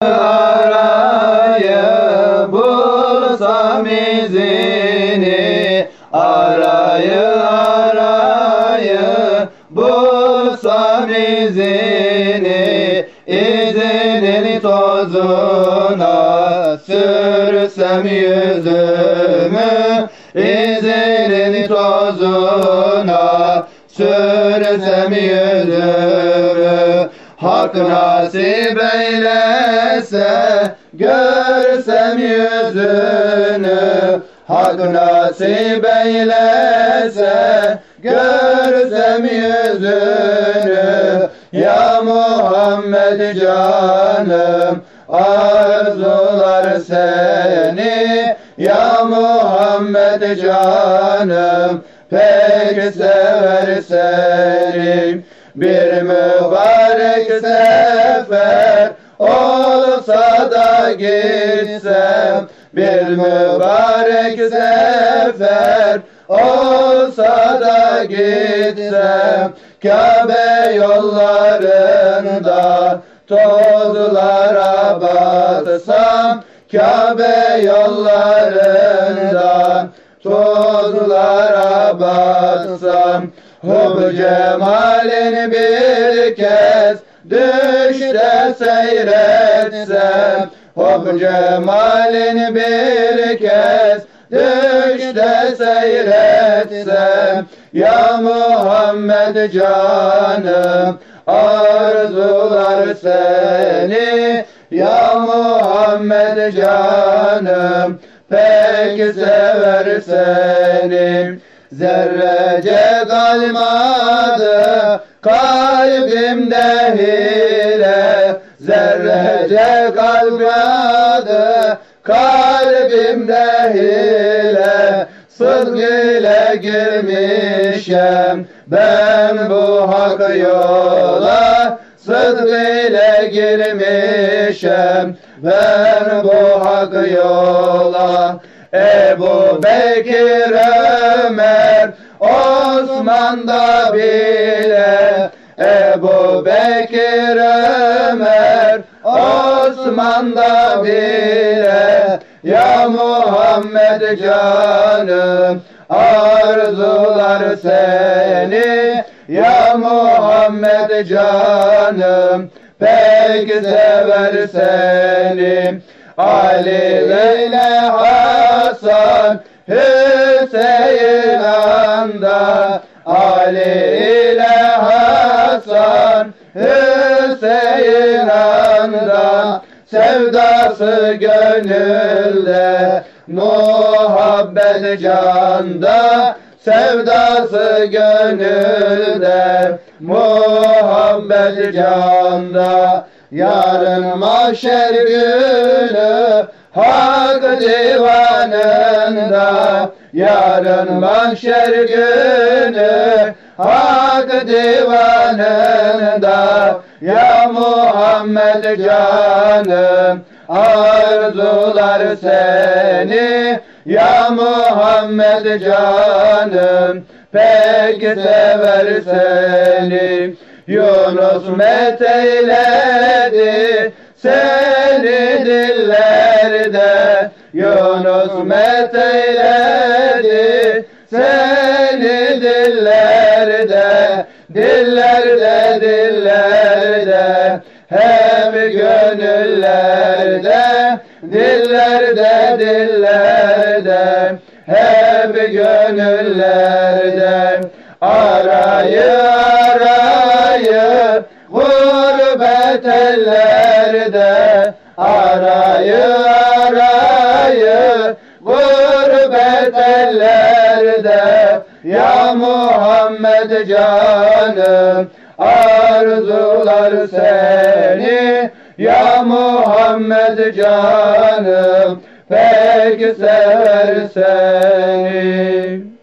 Arayı bulsam izini Arayı arayı bulsam izini İzinin tozuna sürsem yüzümü İzinin tozuna sürsem yüzümü Hak nasip eylese görsem yüzünü. Hak nasip eylese görsem yüzünü. Ya Muhammed canım arzular seni. Ya Muhammed canım pek sever seni bir mübarek sefer olsa da gitsem Bir mübarek sefer olsa da gitsem Kabe yollarında tozlara batsam Kabe yollarında tozlara batsam Hub cemalin bir kez düşte seyretsem Hub cemalin bir kez düşte seyretsem Ya Muhammed canım arzular seni Ya Muhammed canım pek sever seni Zerrece kalmadı kalbimde hile. Zerrece kalmadı kalbimde hile. Sıdk ile girmişem ben bu hak yola. Sıdk ile girmişem ben bu hak yola Ebu Bekir Ömer Osman da bile. Ebu Bekir Ömer Osman da bile. Ya Muhammed canım arzular seni. Ya Muhammed canım pek sever seni. Ali ile Hasan Hüseyin anda Ali ile Hasan Hüseyin anda Sevdası gönülde Muhabbet canda. Sevdası gönülde Muhabbet canda. Yarın mahşer günü Hak divanında Yarın mahşer günü. Hak divanında Ya Muhammed canım Arzular seni. Ya Muhammed canım Pek sever seni. Yunus meteyledi seni dillerde Yunus meteyledi seni dillerde Dillerde dillerde hem gönüllerde Dillerde dillerde hep gönüllerde. Arayı arayı gurbet ellerde arayı Ya Muhammed canım arzular seni. Ya Muhammed canım pek sever seni